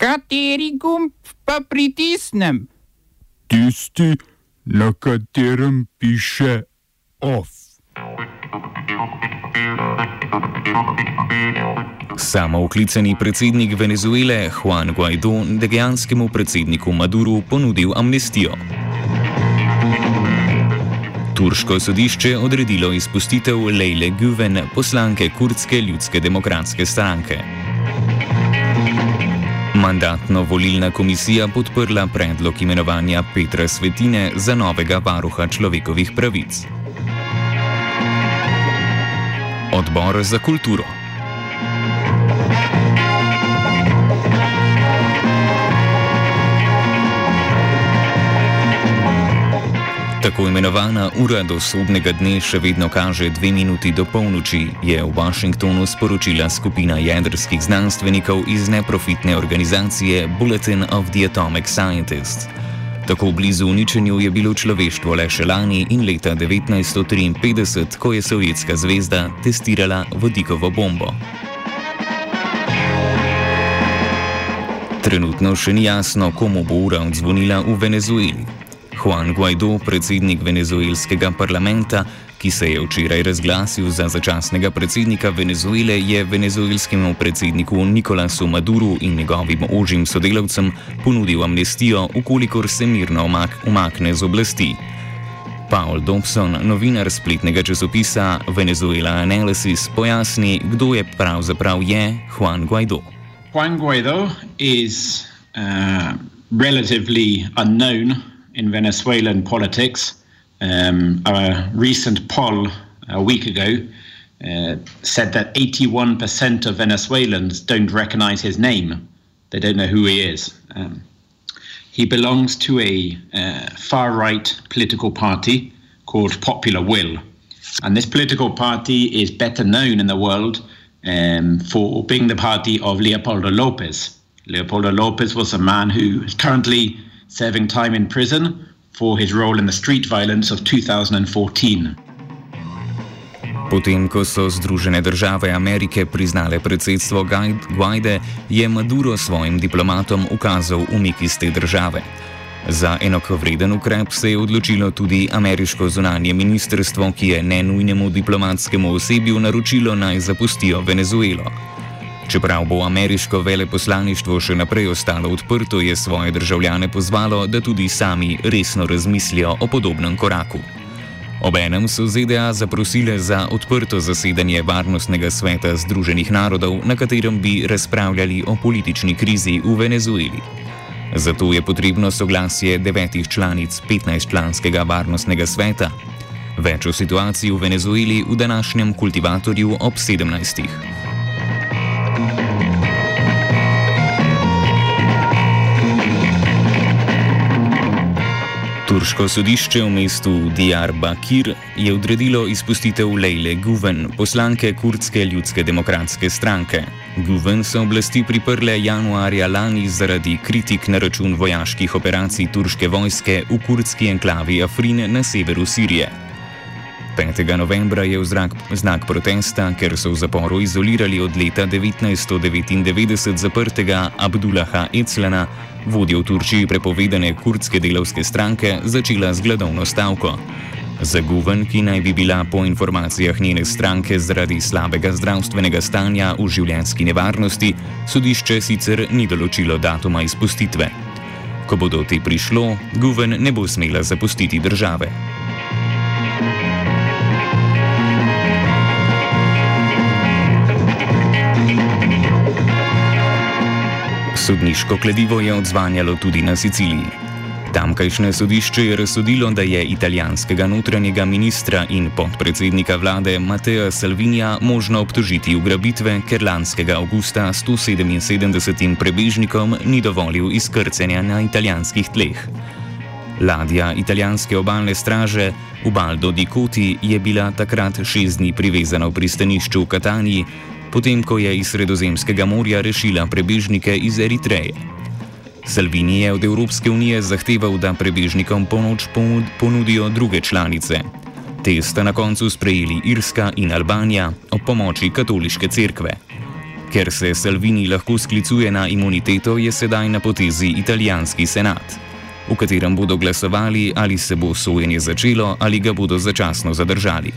Kateri gumb pa pritisnem? Tisti, na katerem piše OF. Samooklicani predsednik Venezuele Juan Guaido dejanskemu predsedniku Maduru ponudil amnestijo. Turško sodišče odredilo izpustitev Leile Güven, poslanke Kurdske ljudske demokratske stranke. Mandatno-volilna komisija podprla predlog imenovanja Petra Svetine za novega varuha človekovih pravic. Odbor za kulturo. Tako imenovana ura do sodnega dne še vedno kaže dve minuti do polnoči, je v Washingtonu sporočila skupina jedrskih znanstvenikov iz neprofitne organizacije Bulletin of the Atomic Scientists. Tako blizu uničenju je bilo človeštvo le še lani in leta 1953, ko je Sovjetska zvezda testirala vodikovo bombo. Trenutno še ni jasno, komu bo ura odzvonila v Venezueli. Juan Guaido, predsednik venezuelskega parlamenta, ki se je včeraj razglasil za začasnega predsednika Venezuele, je venezuelskemu predsedniku Nikolasu Maduru in njegovim ožjim sodelavcem ponudil amnestijo, ukolikor se mirno umak umakne z oblasti. Paul Dobson, novinar spletnega časopisa Venezuela Analysis, pojasni, kdo je pravzaprav je Juan Guaido. Juan Guaido is uh, relatively unknown in Venezuelan politics. Um, a recent poll a week ago uh, said that 81% of Venezuelans don't recognize his name. They don't know who he is. Um, he belongs to a uh, far right political party called Popular Will. And this political party is better known in the world um, for being the party of Leopoldo Lopez. Leopoldo Lopez was a man who is currently serving time in prison for his role in the street violence of 2014. Potem, ko so Združene države Amerike priznale predsedstvo Guaide, je Maduro svojim diplomatom ukazal umik iz te države. Za enakovreden ukrep se je odločilo tudi ameriško zunanje ministrstvo, ki je nenujnemu diplomatskemu osebju naročilo naj zapustijo Venezuelo. Čeprav bo ameriško veleposlaništvo še naprej ostalo odprto, je svoje državljane pozvalo, da tudi sami resno razmislijo o podobnem koraku. Obenem so ZDA zaprosile za odprto zasedanje Varnostnega sveta Združenih narodov, na katerem bi razpravljali o politični krizi v Venezueli. Zato je potrebno soglasje devetih članic 15-članskega Varnostnega sveta. Več o situaciji v Venezueli v današnjem kultivatorju ob 17. Turško sodišče v mestu Diyarbakir je odredilo izpustitev Leile Guven, poslanke Kurdske ljudske demokratske stranke. Guven so oblasti priprle januarja lani zaradi kritik na račun vojaških operacij turške vojske v kurdski enklavi Afrin na severu Sirije. 5. novembra je v zrak, znak protesta, ker so v zaporu izolirali od leta 1999 zaprtega Abdullaha Eclana, vodjo v Turčiji prepovedane kurdske delovske stranke, začela z gladovno stavko. Za Guven, ki naj bi bila po informacijah njene stranke zaradi slabega zdravstvenega stanja v življenjski nevarnosti, sodišče sicer ni določilo datuma izpustitve. Ko bo do te prišlo, Guven ne bo smela zapustiti države. Sodniško kladivo je odzvanjalo tudi na Siciliji. Tamkajšnje sodišče je razsodilo, da je italijanskega notranjega ministra in podpredsednika vlade Mateja Salvinija možno obtožiti ugrabitve, ker lanskega avgusta 177 prebežnikom ni dovolil izkrcenja na italijanskih tleh. Ladja italijanske obalne straže Ubaldo di Coti je bila takrat šest dni privezana v pristanišču v Kataniji, potem ko je iz Sredozemskega morja rešila prebežnike iz Eritreje. Salvini je od Evropske unije zahteval, da prebežnikom pomoč ponudijo druge članice. Te sta na koncu sprejeli Irska in Albanija ob pomoči katoliške cerkve. Ker se Salvini lahko sklicuje na imuniteto, je sedaj na potezi italijanski senat, v katerem bodo glasovali, ali se bo sojenje začelo ali ga bodo začasno zadržali.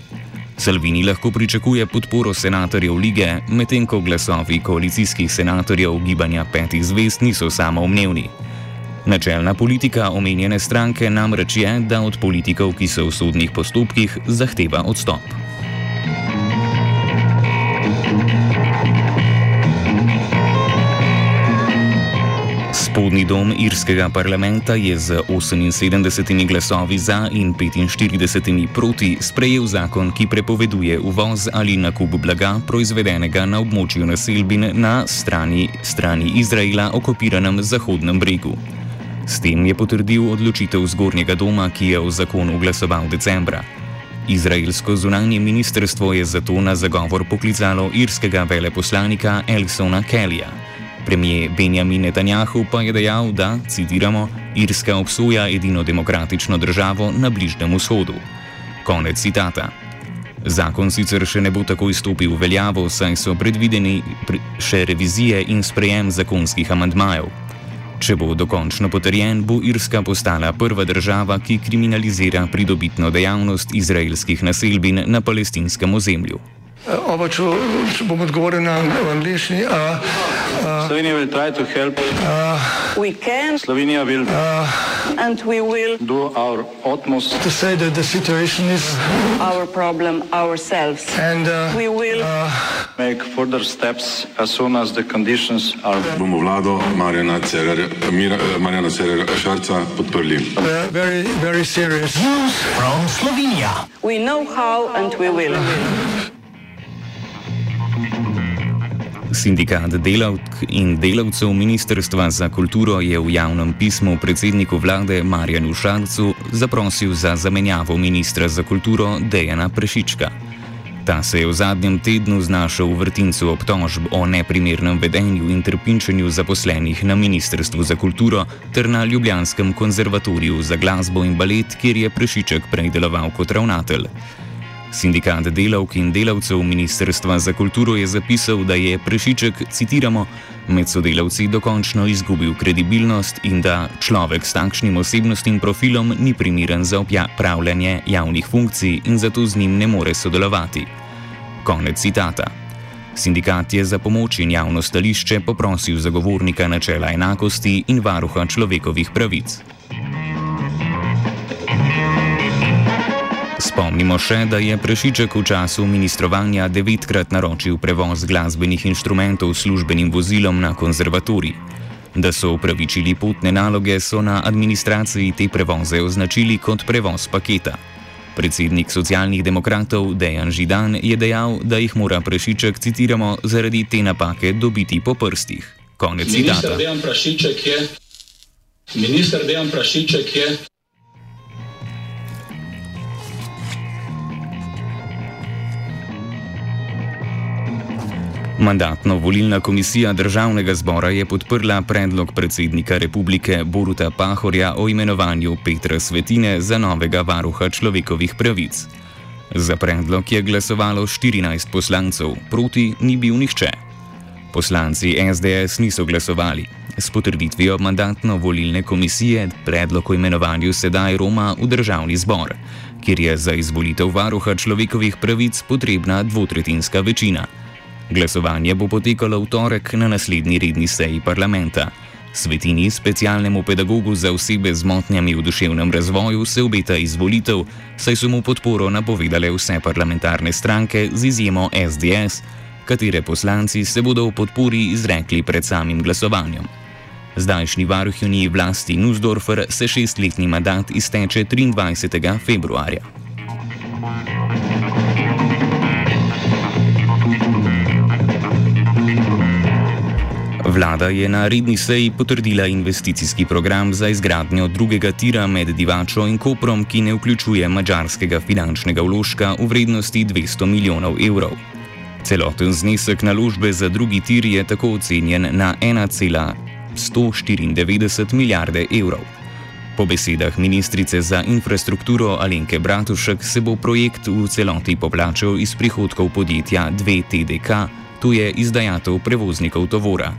Salvini lahko pričakuje podporo senatorjev lige, medtem ko glasovi koalicijskih senatorjev gibanja petih zvest niso samoumevni. Načelna politika omenjene stranke namreč je, da od politikov, ki so v sodnih postopkih, zahteva odstop. Spodnji dom irskega parlamenta je z 78 glasovi za in 45 proti sprejel zakon, ki prepoveduje uvoz ali nakup blaga proizvedenega na območju naselbin na strani, strani Izraela okupiranem Zahodnem bregu. S tem je potrdil odločitev zgornjega doma, ki je v zakonu glasoval decembra. Izraelsko zunanje ministrstvo je zato na zagovor poklicalo irskega veleposlanika Elsona Kellija. Premijer Benjamin Netanjahu pa je dejal, da, citiramo, Irska obsoja edino demokratično državo na Bližnjem vzhodu. Konec citata. Zakon sicer še ne bo takoj stopil v veljavo, saj so predvideni še revizije in sprejem zakonskih amantmajev. Če bo dokončno potrjen, bo Irska postala prva država, ki kriminalizira pridobitno dejavnost izraelskih naselbin na palestinskem ozemlju. Oba, če, če bom odgovoril na angliški. Slovenija will try to help. Uh, we can. Slovenija will. Uh, and we will. Do our utmost. To say that the situation is. Our problem ourselves. And uh, we will. Uh, make further steps as soon as the conditions are. Bomo vlado Marjana Cererera Šarca podprli. Uh, very, very serious. News from Slovenia. We Sindikat delavk in delavcev Ministrstva za kulturo je v javnem pismu predsedniku vlade Marjanu Šarcu zaprosil za zamenjavo ministra za kulturo Dejana Prešička. Ta se je v zadnjem tednu znašel v vrtincu obtožb o neprimernem vedenju in trpinčenju zaposlenih na Ministrstvu za kulturo ter na Ljubljanskem konzervatoriju za glasbo in balet, kjer je Prešiček prej deloval kot ravnatelj. Sindikat delavk in delavcev Ministrstva za kulturo je zapisal, da je Prešiček, citiramo, med sodelavci dokončno izgubil kredibilnost in da človek s takšnim osebnostnim profilom ni primeren za upravljanje javnih funkcij in zato z njim ne more sodelovati. Konec citata. Sindikat je za pomoč in javno stališče poprosil zagovornika načela enakosti in varuha človekovih pravic. Spomnimo še, da je Prešiček v času ministrovanja devetkrat naročil prevoz glasbenih inštrumentov službenim vozilom na konzervatorij. Da so upravičili potne naloge, so na administraciji te prevoze označili kot prevoz paketa. Predsednik socialnih demokratov Dejan Židan je dejal, da jih mora Prešiček, citiramo, zaradi te napake dobiti po prstih. Konec citata. Ministr Dejan Prašiček je Mandatno-volilna komisija državnega zbora je podprla predlog predsednika republike Boruta Pahorja o imenovanju Petra Svetine za novega varuha človekovih pravic. Za predlog je glasovalo 14 poslancev, proti ni bil nihče. Poslanci SDS niso glasovali. S potrditvijo mandatno-volilne komisije predlog o imenovanju sedaj Roma v državni zbor, kjer je za izvolitev varuha človekovih pravic potrebna dvotretinska večina. Glasovanje bo potekalo v torek na naslednji redni seji parlamenta. Svetini, specialnemu pedagogu za osebe z motnjami v duševnem razvoju, se obeta izvolitev, saj so mu podporo napovedale vse parlamentarne stranke z izjemo SDS, katere poslanci se bodo v podpori izrekli pred samim glasovanjem. Zdajšnji varuhjuni vlasti Nussdorfer se šestletni mandat izteče 23. februarja. Vlada je na redni seji potrdila investicijski program za izgradnjo drugega tira med Divačo in Koprom, ki ne vključuje mačarskega finančnega vložka v vrednosti 200 milijonov evrov. Celoten znesek naložbe za drugi tir je tako ocenjen na 1,194 milijarde evrov. Po besedah ministrice za infrastrukturo Alenke Bratušek se bo projekt v celoti poplačal iz prihodkov podjetja 2TDK to je izdajatev prevoznikov tovora.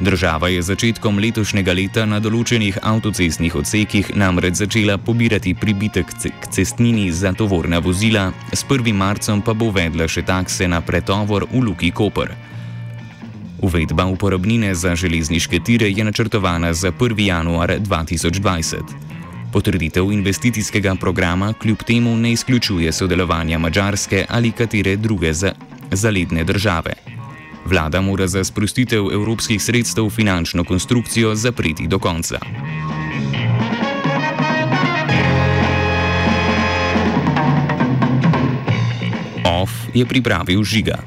Država je začetkom letošnjega leta na določenih avtocestnih odsekih namreč začela pobirati pribitek k cestnini za tovorna vozila, s 1. marcem pa bo uvedla še takse na pretovor v Luki Koper. Uvedba uporabnine za železniške tire je načrtovana za 1. januar 2020. Potrditev investicijskega programa kljub temu ne izključuje sodelovanja Mačarske ali katere druge zaledne države. Vlada mora za sprostitev evropskih sredstev finančno konstrukcijo zapreti do konca. OF je pripravil žiga.